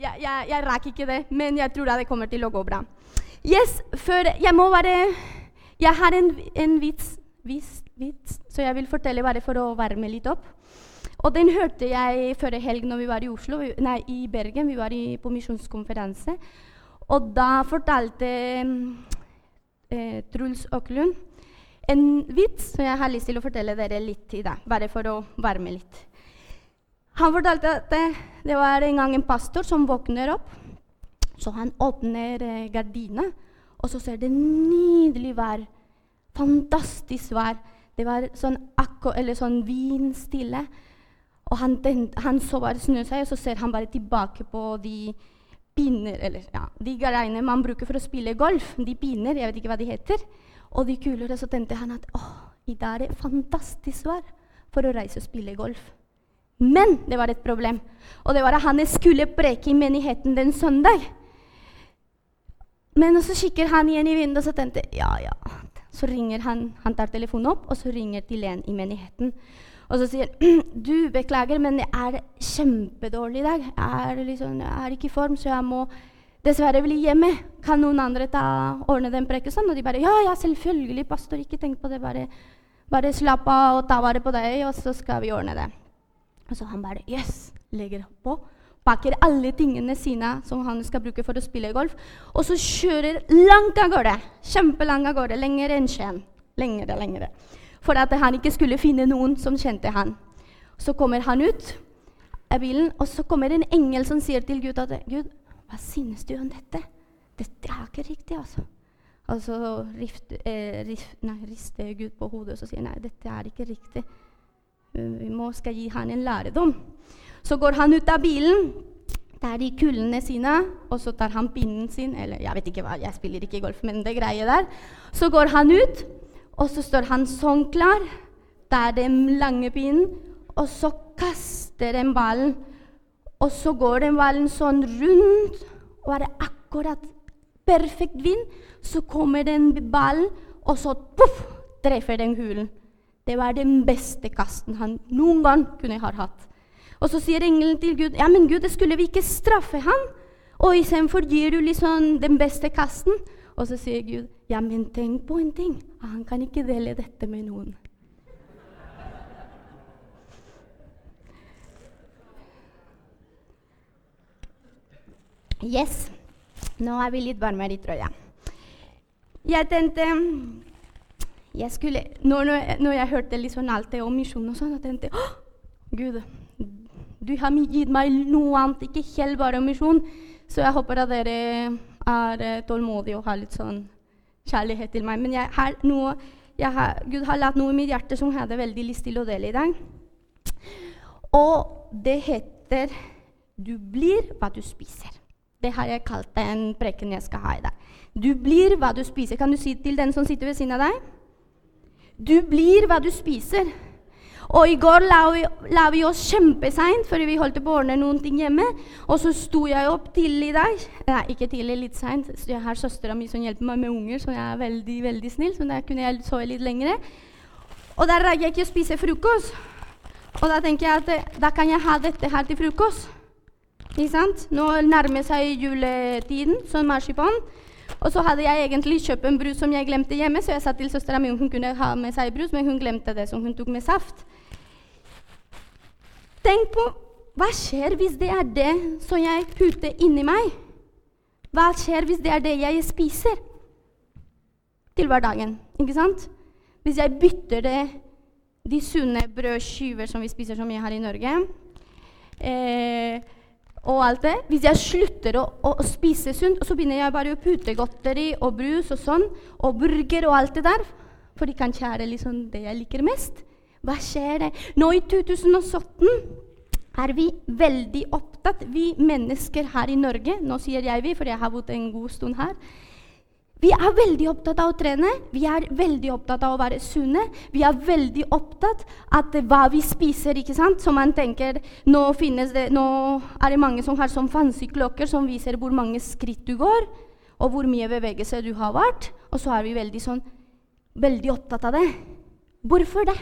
jeg, jeg, jeg rakk ikke det, men jeg tror det kommer til å gå bra. Yes, for Jeg må bare Jeg har en, en vits, vits, vits, så jeg vil fortelle bare for å varme litt opp. Og den hørte jeg før helg når vi var i Oslo, nei, i Bergen. Vi var i, på misjonskonferanse. Og da fortalte eh, Truls Åkerlund en vits som jeg har lyst til å fortelle dere litt i dag, bare for å varme litt. Han fortalte at det, det var en gang en pastor som våkner opp. Så han åpner eh, og så ser det nydelig vær. Fantastisk vær. Det var sånn, akko, eller sånn vinstille. Og han, den, han så bare snu seg, og så ser han bare tilbake på de pinner, eller ja, de greiene man bruker for å spille golf. De pinner, jeg vet ikke hva de heter. Og de kuler. Og så tenkte han at å, i dag er det fantastisk vær for å reise og spille golf. Men det var et problem. Og det var at han skulle preke i menigheten den søndag. Men så kikker han igjen i vinduet og så tenkte ja, ja. Så ringer han, han tar telefonen opp, og så ringer til en i menigheten. Og så sier du, beklager, men jeg er kjempedårlig i dag. Jeg er, liksom, jeg er ikke i form, så jeg må dessverre bli hjemme. Kan noen andre ta, ordne den prekestolen? Og de bare ja, ja, selvfølgelig, pastor. Ikke tenk på det. Bare, bare slapp av og ta vare på deg, og så skal vi ordne det. Og så han bare yes, legger på. Pakker alle tingene sine som han skal bruke for å spille golf. Og så kjører langt av gårde. Kjempelangt av gårde. Lenger enn Skien. Lengre, lengre for at han ikke skulle finne noen som kjente han. Så kommer han ut av bilen, og så kommer en engel som sier til Gud at Gud, hva synes du om dette? Dette er ikke riktig, altså. Og så rift, eh, rift, nei, rister Gud på hodet og så sier nei, dette er ikke riktig. Vi må skal gi han en læredom. Så går han ut av bilen, tar de kullene sine, og så tar han pinnen sin Eller jeg vet ikke hva, jeg spiller ikke golf, men det greia der. Så går han ut, og så står han sånn klar, tar den lange pinnen, og så kaster den ballen. Og så går den ballen sånn rundt, og er det akkurat perfekt vind, så kommer den ballen, og så puff, treffer den hulen. Det var den beste kasten han noen gang kunne ha hatt. Og så sier engelen til Gud ja, men Gud, det skulle vi ikke straffe han? Og istedenfor gir du liksom den beste kasten. Og så sier Gud ja, men tenk på en ting. Han kan ikke dele dette med noen. Yes. Nå er vi litt varmere i trøya. Jeg tenkte jeg skulle, når, når, jeg hørte liksom alt det om misjon, og sånn, jeg tenkte oh, Gud, du har gitt meg noe annet, ikke helt bare om misjon. Så jeg håper at dere er eh, tålmodige og har litt sånn kjærlighet til meg. Men jeg har noe, jeg har, Gud har latt noe i mitt hjerte som jeg hadde veldig lyst til å dele i dag. Og det heter 'Du blir hva du spiser'. Det har jeg kalt den preken jeg skal ha i dag. Du blir hva du spiser. Kan du si til den som sitter ved siden av deg? Du blir hva du spiser. Og i går la vi, la vi oss kjempeseint fordi vi holdt på å ordne noen ting hjemme. Og så sto jeg opp tidlig i dag. Nei, ikke tidlig, litt seint. Jeg har søstera mi som hjelper meg med unger, så jeg er veldig veldig snill. Så da kunne jeg sove litt lengre. Og da rakk jeg ikke å spise frokost. Og da tenker jeg at da kan jeg ha dette her til frokost. Ikke sant? Nå nærmer seg juletiden, sånn marsipan. Og så hadde jeg egentlig kjøpt en brus som jeg glemte hjemme, så jeg sa til søstera mi om hun kunne ha med seg brus, men hun glemte det, så hun tok med saft. Tenk på hva skjer hvis det er det som jeg putter inni meg? Hva skjer hvis det er det jeg spiser til hverdagen? Ikke sant? Hvis jeg bytter det de sunne brødskiver som vi spiser så mye her i Norge, eh, og alt det Hvis jeg slutter å, å, spise sunt, så begynner jeg bare å putte godteri og brus og sånn, og burger og alt det der, for de kan kjære liksom det jeg liker mest hva skjer det? Nå i 2017 er vi veldig opptatt, vi mennesker her i Norge Nå sier jeg vi, for jeg har bodd en god stund her. Vi er veldig opptatt av å trene, vi er veldig opptatt av å være sunne. Vi er veldig opptatt av hva vi spiser. ikke sant? Så man tenker, Nå, det, nå er det mange som har sånn fancy klokker som viser hvor mange skritt du går, og hvor mye bevegelse du har vært. Og så er vi veldig, sånn, veldig opptatt av det. Hvorfor det?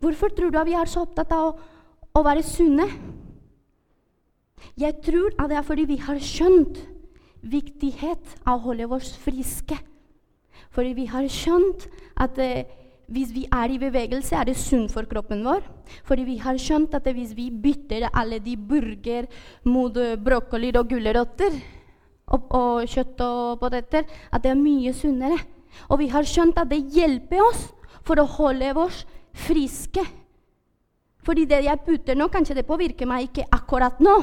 Hvorfor tror du at vi er så opptatt av å, å være sunne? Jeg tror at det er fordi vi har skjønt viktighet av å holde oss friske. Fordi vi har skjønt at eh, hvis vi er i bevegelse, er det sunt for kroppen vår. Fordi vi har skjønt at hvis vi bytter alle de burger mot eh, brokkoli og gulrøtter og, og, kjøtt og poteter, at det er mye sunnere. Og vi har skjønt at det hjelper oss for å holde oss friske. Fordi det jeg putter nå, kanskje det påvirker meg ikke akkurat nå.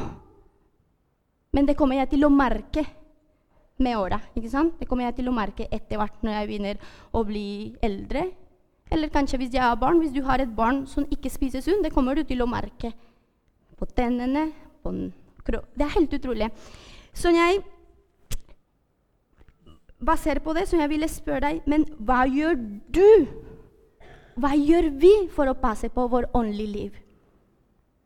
Men det kommer jeg til å merke med åra. Det kommer jeg til å merke etter hvert når jeg begynner å bli eldre. Eller kanskje hvis jeg har barn. Hvis du har et barn som ikke spiser sunt, det kommer du til å merke på tennene på Det er helt utrolig. Så jeg Basert på det så jeg ville spørre deg Men hva gjør du? Hva gjør vi for å passe på vår åndelige liv?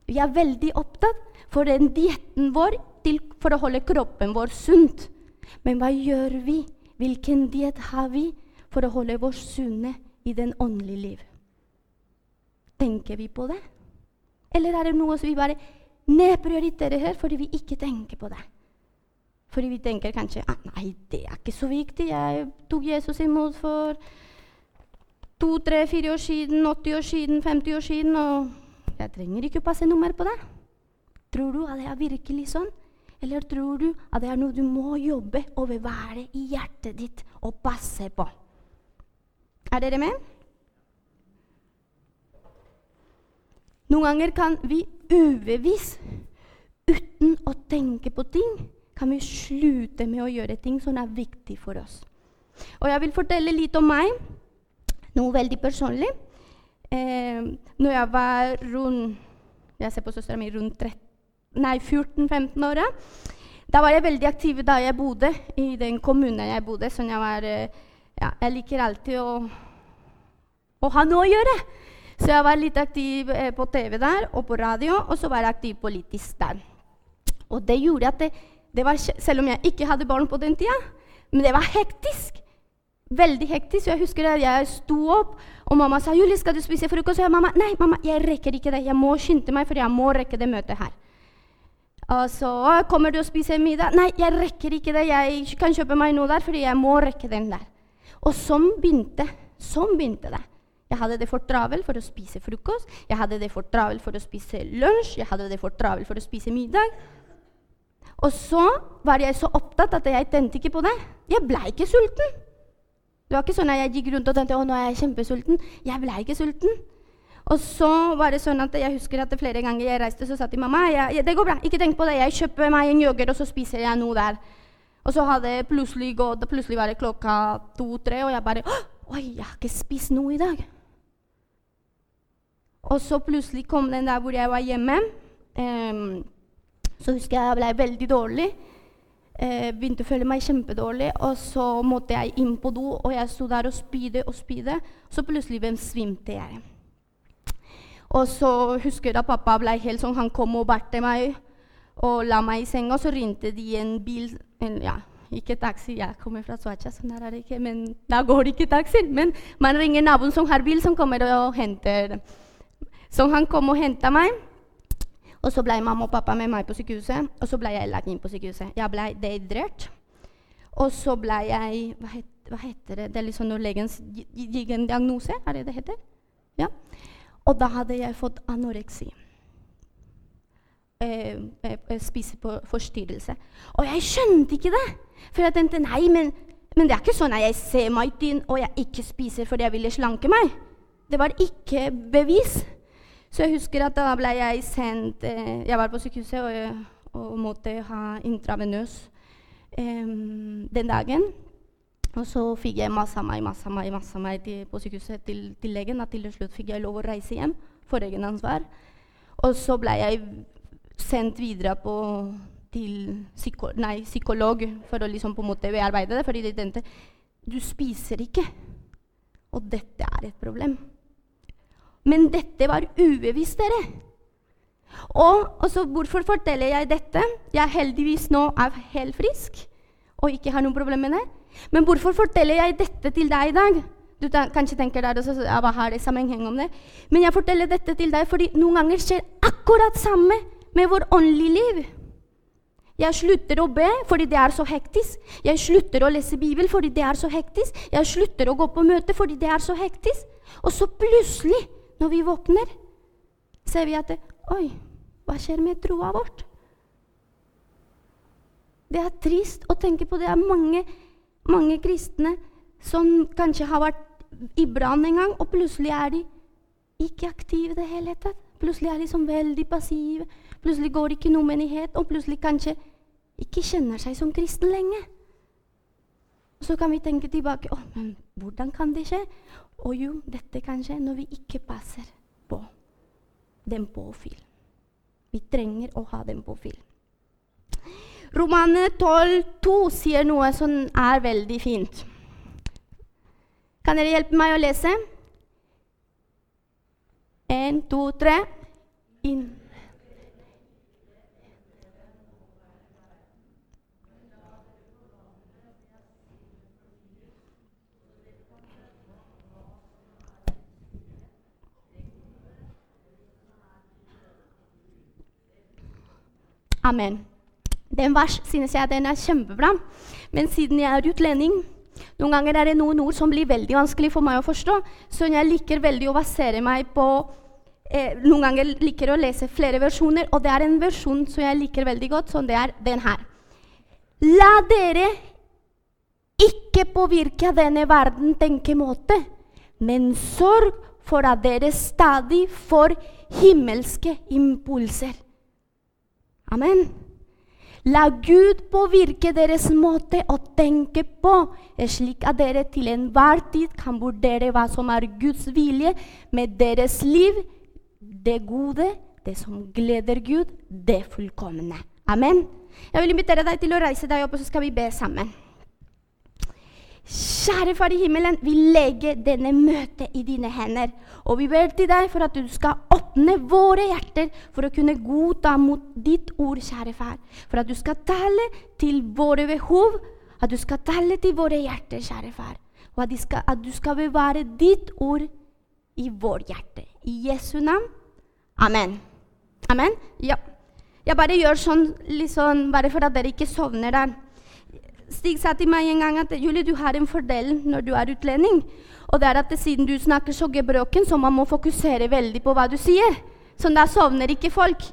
Vi er veldig opptatt for den dietten vår til, for å holde kroppen vår sunt. Men hva gjør vi? Hvilken diett har vi for å holde oss sunne i den åndelige liv? Tenker vi på det? Eller er det noe som vi bare nedprioriterer her fordi vi ikke tenker på det? Fordi vi tenker kanskje ah, nei, det er ikke så viktig. Jeg tok Jesus imot for to, tre, fire år siden, 80 år siden, 50 år siden, og jeg trenger ikke å passe mer på det. Tror du at det er virkelig sånn? Eller tror du at det er noe du må jobbe og bevare i hjertet ditt og passe på? Er dere med? Noen ganger kan vi ubevisst, uten å tenke på ting, kan vi slutte med å gjøre ting som er viktig for oss. Og jeg vil fortelle litt om meg, noe veldig personlig. Eh, når jeg var rundt Jeg ser på søstera mi rundt 13 nei, 14-15 åra. Da var jeg veldig aktiv da jeg bodde i den kommunen jeg bodde. Så jeg, eh, ja, jeg liker alltid å, å, ha noe å gjøre. Så jeg var litt aktiv eh, på TV der og på radio, og så var jeg aktiv politisk der. Og det gjorde at det, det var, Selv om jeg ikke hadde barn på den tida, men det var hektisk. Veldig hektisk. Jeg husker at jeg sto opp, og mamma sa 'Julie, skal du spise frokost?' Og jeg mamma, 'Nei, mamma, jeg rekker ikke det. Jeg må skynde meg, for jeg må rekke det møtet her.' Og så 'Kommer du og spiser middag?' 'Nei, jeg rekker ikke det. Jeg kan kjøpe meg noe der, fordi jeg må rekke den der.' Og sånn begynte, sånn begynte det. Jeg hadde det for travelt for å spise frokost, jeg hadde det for travelt for å spise lunsj, jeg hadde det for travelt for å spise middag. Og så var jeg så opptatt at jeg tenkte ikke på det. Jeg ble ikke sulten. Det var ikke sånn at jeg gikk rundt og tenkte å, nå er jeg kjempesulten. Jeg ble ikke sulten. Og så var det sånn at jeg husker at flere ganger jeg reiste, så sa til mamma jeg, det går bra, ikke tenk på det, jeg kjøper meg en yoghurt, og så spiser jeg noe der. Og så hadde plutselig gått, plutselig var det klokka to-tre, og jeg bare Oi, jeg har ikke spist noe i dag. Og så plutselig kom den der hvor jeg var hjemme. Um, så husker jeg jeg ble veldig dårlig. Uh, begynte å føle meg kjempedårlig. Og så måtte jeg inn på do, og jeg sto der og spydde og spydde. Så plutselig svimte jeg. Og så husker jeg at pappa ble helt sånn, han kom og bærte meg og la meg i senga. Så ringte de en bil en, ja, Ikke taxi, jeg kommer fra Swacha, så der er det ikke, men da går det ikke taxi. Men man ringer naboen som har bil, som kommer og henter. Så han kom og henta meg. Og så ble mamma og pappa med meg på sykehuset, og så ble jeg lagt inn på sykehuset. Jeg ble dehydrert. Og så ble jeg Hva, het, hva heter det? Det er liksom når legen gir en diagnose, er det det heter? Ja. Og da hadde jeg fått anoreksi. Eh, eh, eh spiseforstyrrelse. Og jeg skjønte ikke det! For jeg tenkte nei, men, men, det er ikke sånn at jeg ser meg tynn og jeg ikke spiser fordi jeg ville slanke meg. Det var ikke bevis. Så jeg husker at da ble jeg sendt eh, Jeg var på sykehuset og, og måtte ha intravenøs eh, den dagen. Og så fikk jeg masse av meg, masse av meg, masse av meg til, på sykehuset til, til legen. At til slutt fikk jeg lov å reise hjem for egen ansvar. Og så ble jeg sendt videre på, til psyko, nei, psykolog for å liksom på en måte bearbeide det. Fordi de tenkte du spiser ikke. Og dette er et problem. Men dette var ubevisst, dere. Og, også, hvorfor forteller jeg dette? Jeg heldigvis nå er helt frisk og ikke har noe problem med det. Men hvorfor forteller jeg dette til deg i dag? Du kanskje tenker der også, ja, hva har det sammenheng om det? Men jeg forteller dette til deg fordi noen ganger skjer akkurat samme med vår åndelige liv. Jeg slutter å be fordi det er så hektisk. Jeg slutter å lese Bibel fordi det er så hektisk. Jeg slutter å gå på møte fordi det er så hektisk. Og så plutselig, når vi våkner, ser vi at det, Oi, hva skjer med troa vårt? Det er trist å tenke på. Det er mange, mange kristne som kanskje har vært i brann en gang, og plutselig er de ikke aktive i det hele tatt. Plutselig er de som veldig passive. Plutselig går det ikke noe menighet, og plutselig kanskje ikke kjenner seg som kristen lenge. Så kan vi tenke tilbake oh, men hvordan kan det skje? Og jo, dette kan skje når vi ikke passer på den påfyll. Vi trenger å ha den påfyll. Romane 12,2 sier noe som er veldig fint. Kan dere hjelpe meg å lese? En, to, tre. Inn. Amen. Den vers synes jeg den er kjempebra. Men siden jeg er utlending Noen ganger er det noen ord som blir veldig vanskelig for meg å forstå, så jeg liker veldig å basere meg på eh, Noen ganger liker å lese flere versjoner, og det er en versjon som jeg liker veldig godt, som det er den her. La dere ikke påvirke denne verden tenkemåte, men sorg for at dere stadig får himmelske impulser. Amen. La Gud påvirke deres måte å tenke på, slik at dere til enhver tid kan vurdere hva som er Guds vilje med deres liv, det gode, det som gleder Gud, det fullkomne. Amen. Jeg vil invitere deg til å reise deg opp, og så skal vi be sammen. Kjære Far i himmelen, vi legger denne møtet i dine hender. Og vi ber til deg for at du skal åpne våre hjerter for å kunne godta mot ditt ord, kjære far. For at du skal tale til våre behov, at du skal tale til våre hjerter, kjære far. Og at, skal, at du skal bevare ditt ord i vår hjerte. I Jesu navn. Amen. Amen? Ja. Jeg bare gjør sånn, liksom, bare for at dere ikke sovner der. Stig sa til meg en gang at Julie, du har en fordel når du er utlending. Og det er at det, siden du snakker så gebroken, så man må fokusere veldig på hva du sier. Så da sovner ikke folk.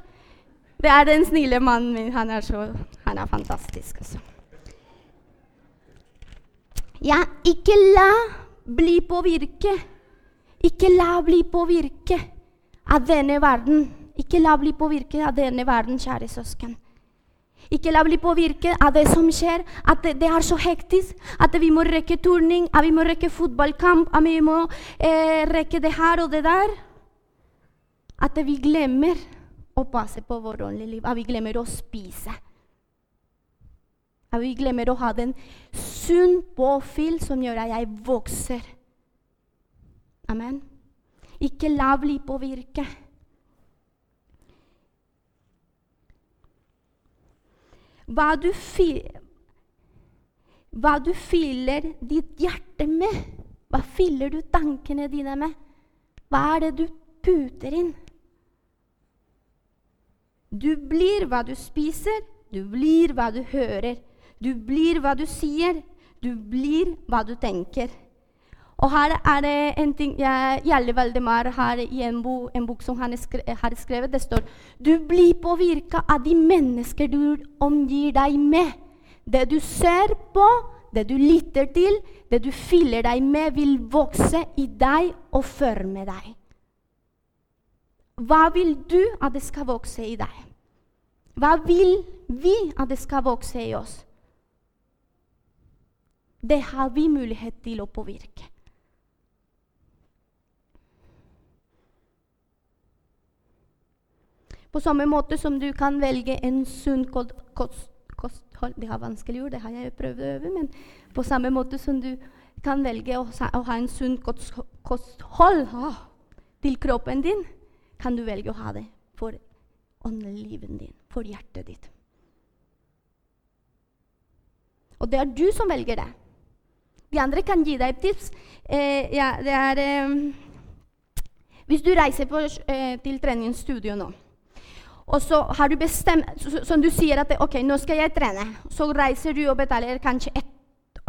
Det er den snille mannen min. Han er, så, han er fantastisk. Altså. Ja, ikke la bli påvirke. Ikke la bli påvirke av denne verden. Ikke la bli påvirke av denne verden, kjære søsken. Ikke la bli påvirket av det som skjer, at det, det, er så hektisk. At vi må rekke turning, at vi må rekke fotballkamp, at vi må eh, rekke det her og det der. At vi glemmer å passe på vårt åndelige liv, at vi glemmer å spise. At vi glemmer å ha den sunn påfyll som gjør at jeg vokser. Amen. Ikke la bli påvirket. Hva du, hva du fyller ditt hjerte med. Hva fyller du tankene dine med? Hva er det du puter inn? Du blir hva du spiser, du blir hva du hører. Du blir hva du sier, du blir hva du tenker. Og her er det en ting jeg gjelder Valdemar har i en, bo, en, bok som han har skrevet. Det står du blir påvirka av de mennesker du omgir deg med. Det du ser på, det du lytter til, det du fyller deg med, vil vokse i deg og forme deg. Hva vil du at det skal vokse i deg? Hva vil vi at det skal vokse i oss? Det har vi mulighet til å påvirke. På samme måte som du kan velge en sunn kosthold Det har vanskelig ord, det har jeg prøvd å øve, men på samme måte som du kan velge å, å ha en sunn kosthold ah, til kroppen din, kan du velge å ha det for åndelivet din, for hjertet ditt. Og det er du som velger det. De andre kan gi deg et tips. Eh, ja, det er eh, Hvis du reiser på, eh, til treningsstudio nå Og så har du bestemt Som du sier at ok, nå skal jeg trene. Så reiser du og betaler kanskje et,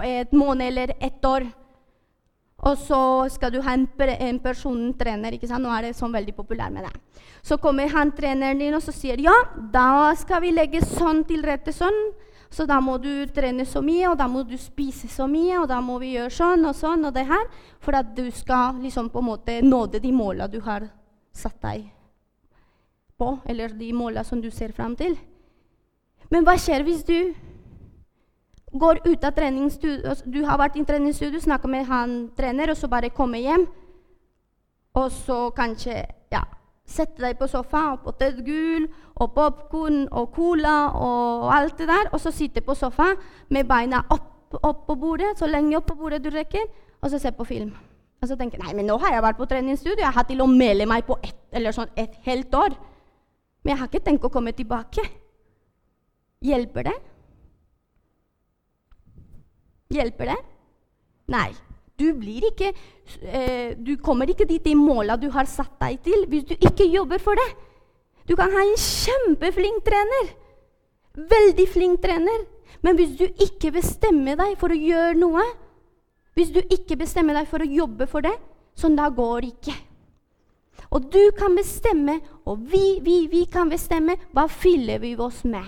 et måned eller ett år. Og så skal du ha en, en persontrener. ikke sant? Nå er det sånn veldig populær med det. Så kommer han treneren din og så sier ja, da skal vi legge sånn til rette sånn. Så da må du trene så mye, og da må du spise så mye, og da må vi gjøre sånn og sånn og det her, for at du skal liksom på en måte nå de måla du har satt deg på, eller de måla som du ser fram til. Men hva skjer hvis du går ut av treningsstudio altså, Du har vært i treningsstudio, snakka med han trener, og så bare kommer hjem, og så kanskje ja, Sette deg på sofaen og potetgull og popkorn og cola og alt det der, og så sitte på sofaen med beina opp, opp på bordet, så lenge opp på bordet du rekker, og så se på film. Og så tenker jeg nei, men nå har jeg vært på treningsstudio, jeg har til å melde meg på ett sånn et helt år. Men jeg har ikke tenkt å komme tilbake. Hjelper det? Hjelper det? Nei. Du, ikke, eh, du kommer ikke dit i måla du har satt deg til, hvis du ikke jobber for det. Du kan ha en kjempeflink trener. Veldig flink trener. Men hvis du ikke bestemmer deg for å gjøre noe, hvis du ikke bestemmer deg for å jobbe for det, sånn da går det ikke. Og du kan bestemme, og vi, vi, vi kan bestemme, hva fyller vi oss med?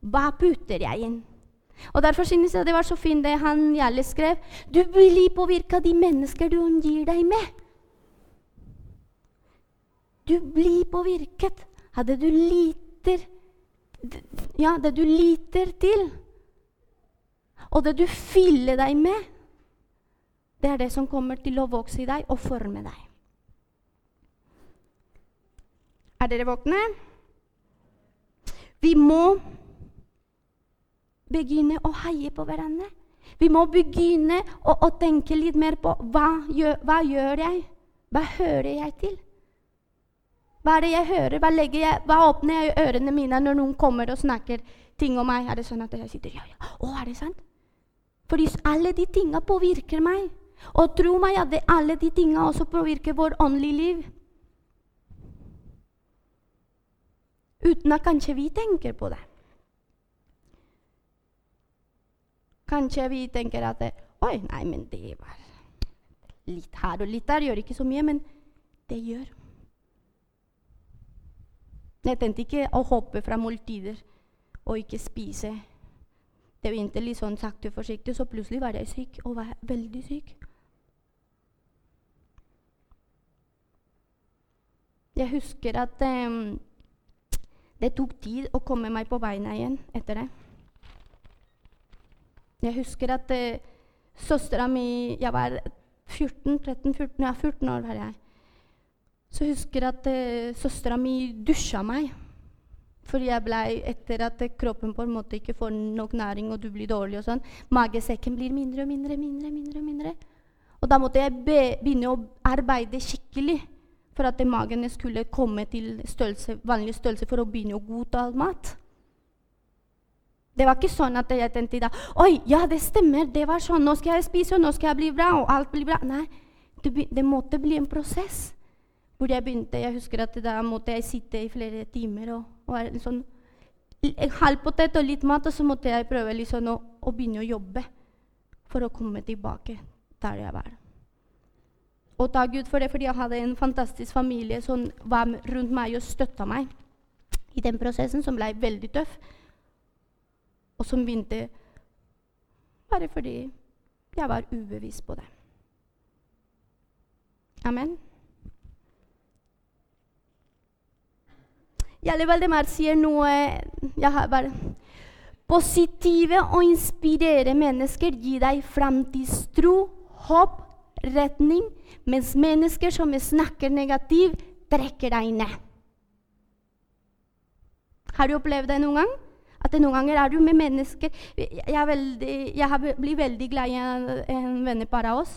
Hva putter jeg inn? Og Derfor synes jeg det var så fint det han Jarle skrev. Du blir påvirka av de mennesker du omgir deg med. Du blir påvirket av det du liter Ja, det du liter til. Og det du fyller deg med, det er det som kommer til å vokse i deg og forme deg. Er dere våkne? Vi må begynne å heie på hverandre. Vi må begynne å, å tenke litt mer på hva gjør, hva gjør, jeg? Hva hører jeg til? Hva er det jeg hører? Hva, jeg, hva åpner jeg ørene mine når noen kommer og snakker ting om meg? Er det sånn at jeg sitter ja, ja. Å, er det sant? Fordi alle de tinga påvirker meg. Og tro meg at alle de tinga også påvirker vår åndelige liv. Uten at kanskje vi tenker på det. Kanskje vi tenker at Oi, nei, men det var litt her og litt der. Gjør ikke så mye, men det gjør. Jeg tenkte ikke å hoppe fra måltider og ikke spise. Det begynte litt sånn sakte og forsiktig, så plutselig var jeg syk, og var veldig syk. Jeg husker at um, det tok tid å komme meg på beina igjen etter det. Jeg husker at uh, søstera mi Jeg var 14, 13, 14, ja, 14 år var jeg. Så jeg at uh, søstera mi dusja meg. Fordi jeg ble, etter at kroppen på en måte ikke får nok næring, og du blir dårlig og sånn, magesekken blir mindre og mindre, mindre, mindre, mindre. Og da måtte jeg be, begynne å arbeide skikkelig for at magen skulle komme til størrelse, vanlig størrelse for å begynne å godta mat. Det var ikke sånn at jeg tenkte da Oi, ja, det stemmer. Det var sånn. Nå skal jeg spise, og nå skal jeg bli bra, og alt blir bra. Nei, det, det måtte bli en prosess. Hvor jeg begynte, jeg husker at Da måtte jeg sitte i flere timer og, og sånn, en halv potet og litt mat, og så måtte jeg prøve liksom å, å, begynne å jobbe for å komme tilbake der jeg var. Og takk Gud for det, fordi jeg hadde en fantastisk familie som var rundt meg og støtta meg i den prosessen, som ble veldig tøff og som begynte bare fordi jeg var ubevisst på det. Amen. Jalle Valdemar sier noe jeg har bare Positive og inspirere mennesker gir deg framtidstro, håp, retning, mens mennesker som snakker negativt, trekker deg ned. Har du opplevd det noen gang? At noen ganger er du med mennesker Jeg, veldig, jeg blir veldig glad i en, en vennepar av oss.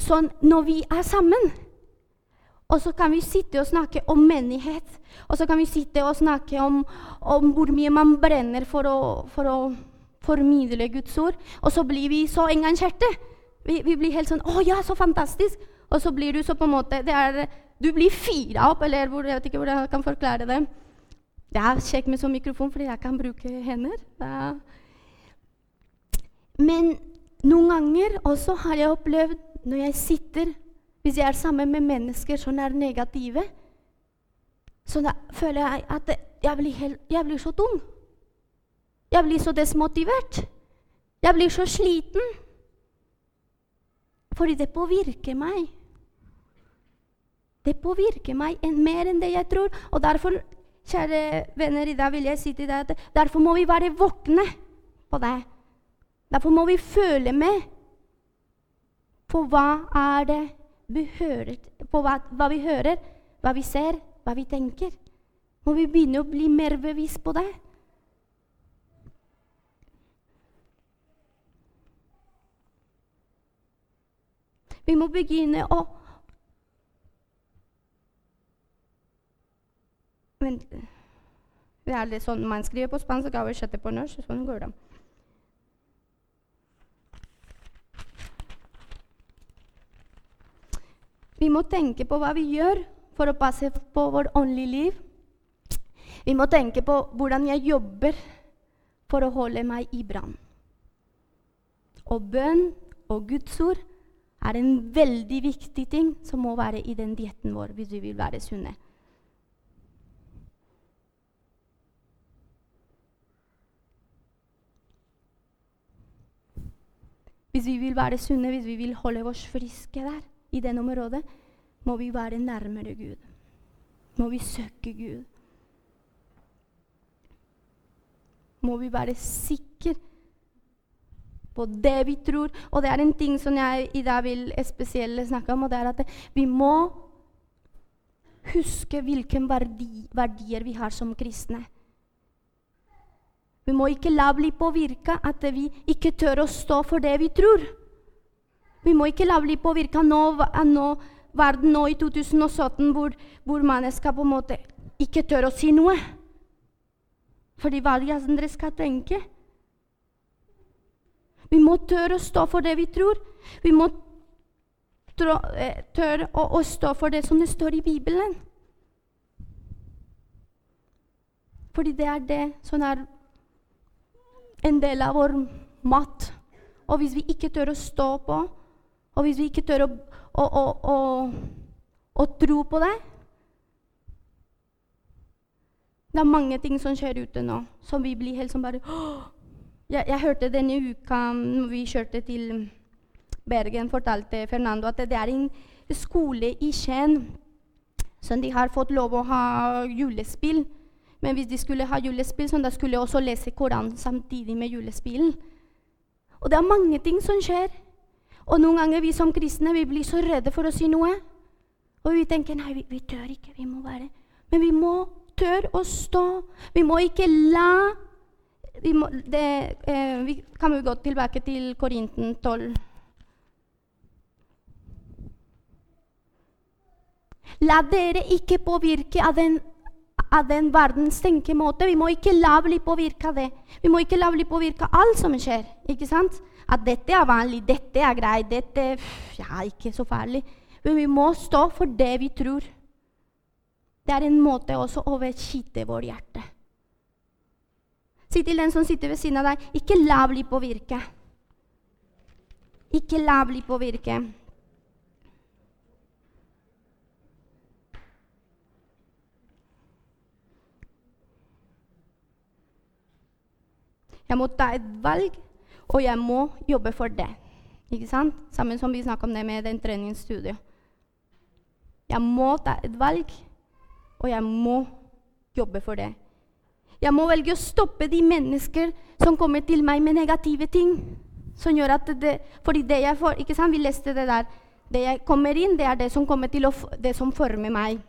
Sånn når vi er sammen, og så kan vi sitte og snakke om menighet. Og så kan vi sitte og snakke om, om hvor mye man brenner for å, for å formidle Guds ord. Og så blir vi så engasjerte. Vi, vi, blir helt sånn 'Å ja, så fantastisk!' Og så blir du så på en måte er, Du blir fira opp, eller hvor, jeg vet ikke hvordan jeg kan forklare det. Det er kjekt med sånn mikrofon, fordi jeg kan bruke hender. Ja. Men noen ganger også har jeg opplevd når jeg sitter Hvis jeg er sammen med mennesker som er negative, så da føler jeg at jeg blir, helt, jeg blir så dum. Jeg blir så desmotivert. Jeg blir så sliten. Fordi det påvirker meg. Det påvirker meg mer enn det jeg tror. Og derfor, kjære venner, i dag vil jeg si til deg at derfor må vi være våkne på det. Derfor må vi føle med på hva er det vi hører, på hva, hva vi hører, hva vi ser, hva vi tenker. Må vi begynne å bli mer bevisst på det? Vi må begynne å Vent Det er litt sånn man skriver på spansk og oversetter på norsk. Sånn går det. Vi må tenke på hva vi gjør for å passe på vårt åndelige liv. Vi må tenke på hvordan jeg jobber for å holde meg i brann. Og bønn og Guds ord er en veldig viktig ting som må være i den dietten vår hvis vi vil være sunne. Hvis vi vil være sunne, hvis vi vil holde oss friske der, i den området, må vi være nærmere Gud. Må vi søke Gud. Må vi være sikre på det vi tror. Og det er en ting som jeg i dag vil spesielt snakke om, og det er at vi må huske hvilke verdi, verdier vi har som kristne. Vi må ikke la bli påvirka at vi ikke tør å stå for det vi tror. Vi må ikke la bli påvirka nå, nå, verden nå i 2017 hvor, hvor mennesker på en måte ikke tør å si noe. Fordi hva de andre skal tenke. Vi må tørre å stå for det vi tror. Vi må eh, tørre å, stå for det som det står i Bibelen. Fordi det er det som er en del av vår mat. Og hvis vi ikke tør å stå på, og hvis vi ikke tør å, å, å, å tro på det Det er mange ting som skjer ute nå, som vi blir helt som bare jeg, jeg, hørte denne uka når vi kjørte til Bergen, fortalte Fernando at det er en skole i Skien som de har fått lov å ha julespill. Men hvis de skulle ha julespill, så da skulle de også lese Koranen samtidig med julespillen. Og det er mange ting som skjer. Og noen ganger vi som kristne vi blir så redde for å si noe. Og vi tenker nei, vi, vi tør ikke. vi må være. Men vi må tørre å stå. Vi må ikke la vi, må, det, eh, vi kan jo gå tilbake til Korinten 12. La dere ikke påvirke av den av den verdens tenkemåte. Vi må ikke la bli påvirka av det. Vi må ikke la bli påvirka av alt som skjer. ikke sant? At dette er vanlig, dette er greit, dette ja, ikke så farlig. Men vi må stå for det vi tror. Det er en måte også å beskytte vårt hjerte. Si til den som sitter ved siden av deg, ikke la bli påvirke. Ikke la bli påvirke. Jeg må ta et valg, og jeg må jobbe for det. Ikke sant? Sammen som vi snakka om det med den treningsstudiet. Jeg må ta et valg, og jeg må jobbe for det. Jeg må velge å stoppe de mennesker som kommer til meg med negative ting. Som gjør at det, fordi det jeg får, ikke sant? Vi leste det der. Det jeg kommer inn, det er det som kommer å, det som former meg.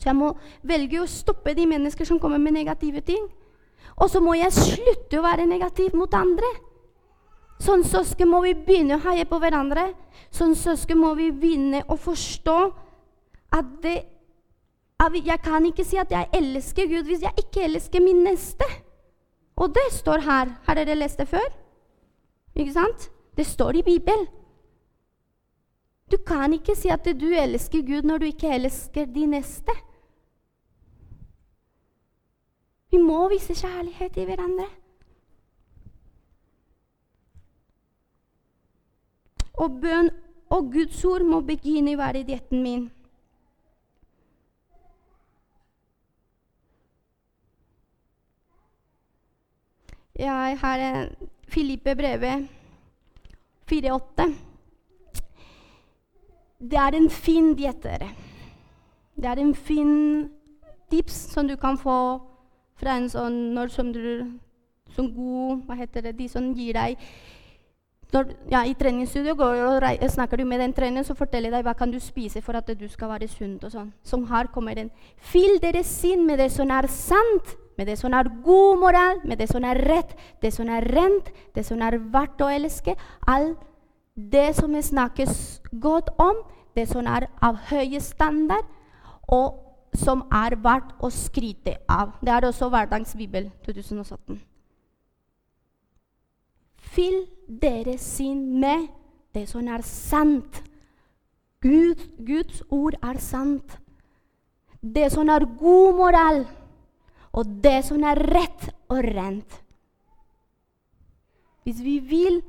Så jeg må velge å stoppe de mennesker som kommer med negative ting. Og så må jeg slutte å være negativ mot andre. Som søsken må vi begynne å heie på hverandre. Som søsken må vi begynne å forstå at det, Jeg kan ikke si at jeg elsker Gud hvis jeg ikke elsker min neste. Og det står her. Har dere lest det før? Ikke sant? Det står i Bibelen. Du kan ikke si at du elsker Gud når du ikke elsker din neste. Vi må vise kjærlighet til hverandre. Og bønn og Guds ord må begynne i verdigheten min. Jeg har Filippe brevet 4,8. Det er en fin diett, dere. Det er en fin tips som du kan få fra en sånn når som du som god Hva heter det? De som gir deg når, ja, I treningsstudio snakker du med den treneren som forteller deg hva kan du spise for at du skal være sunt. og sånn. Som her kommer den. Fyll deres sinn med det som er sant, med det som er god moral, med det som er rett, det som er rent, det som er verdt å elske. Alt det som snakkes godt om, det som er av høye standard, og som er verdt å skryte av. Det er også Hverdagsbibel 2017. Fyll deres sinn med det som er sant. Gud, Guds ord er sant. Det som er god moral og det som er rett og rent. Hvis vi vil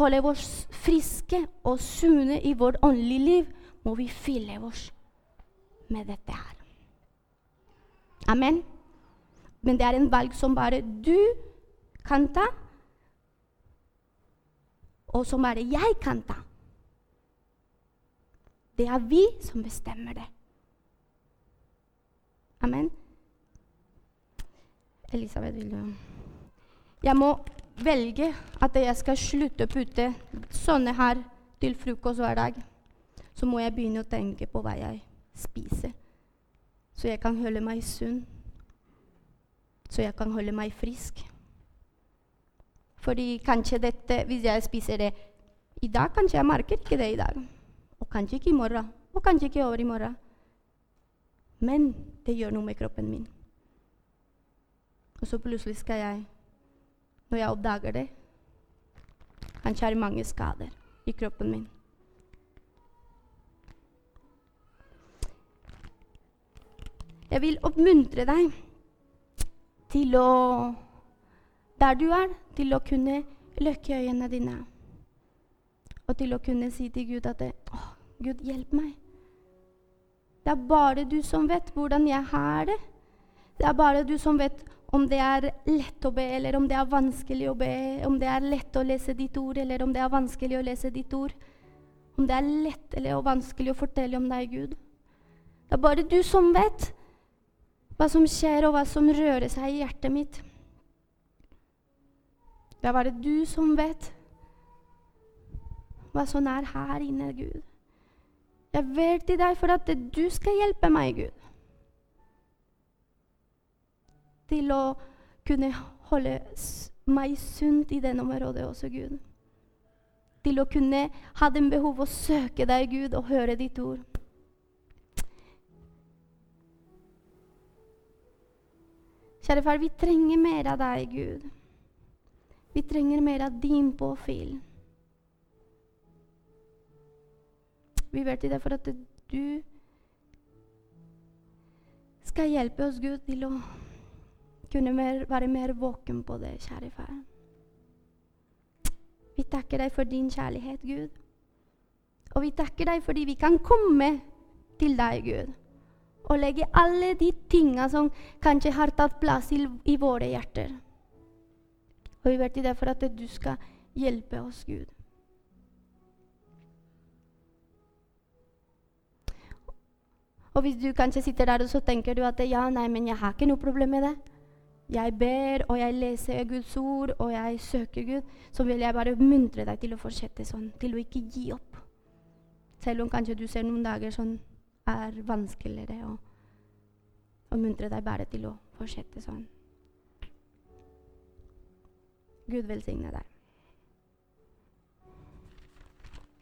holde oss friske og sunne i vårt åndelige liv, må vi fylle oss med dette her. Amen. Men det er en valg som bare du kan ta, og som bare jeg kan ta. Det er vi som bestemmer det. Amen. Elisabeth, vil jo Jeg må velge at jeg skal slutte å putte sånne her til frokost hver dag. Så må jeg begynne å tenke på hva jeg spiser, så jeg kan holde meg sunn. Så jeg kan holde meg frisk. Fordi kanskje dette, hvis jeg spiser det i dag, kanskje jeg merker ikke det i dag. Og kanskje ikke i morgen. Og kanskje ikke over i morgen. Men det gjør noe med kroppen min. Og så plutselig skal jeg, når jeg oppdager det Kanskje det mange skader i kroppen min. Jeg vil oppmuntre deg til å Der du er, til å kunne lukke øynene dine. Og til å kunne si til Gud at Å, Gud, hjelp meg. Det er bare du som vet hvordan jeg har det. Det er bare du som vet om det er lett å be, eller om det er vanskelig å be, om det er lett å lese ditt ord, eller om det er vanskelig å lese ditt ord. Om det er lett eller vanskelig å fortelle om deg, Gud. Det er bare du som vet hva som skjer, og hva som rører seg i hjertet mitt. Det er bare du som vet hva som er her inne, Gud. Jeg ber til deg for at du skal hjelpe meg, Gud til å kunne holde meg sunt i den området også, Gud. Til å kunne ha den behov å søke deg, Gud, og høre ditt ord. Kjære far, vi trenger mer av deg, Gud. Vi trenger mer av din påfyll. Vi ber til deg for at du skal hjelpe oss, Gud, til å kunne mer, være mer våken på det, kjære far. Vi takker deg for din kjærlighet, Gud. Og vi takker deg fordi vi kan komme til deg, Gud, og legge alle de tinga som kanskje har tatt plass i, i våre hjerter. Og vi ber til deg for at du skal hjelpe oss, Gud. Og hvis du kanskje sitter der og så tenker du at ja, nei, men jeg har ikke noe problem med det jeg ber, og jeg leser Guds ord, og jeg søker Gud, så vil jeg bare muntre deg til å fortsette sånn, til å ikke gi opp. Selv om kanskje du ser noen dager som er vanskeligere, og, og muntre deg bare til å fortsette sånn. Gud velsigne deg.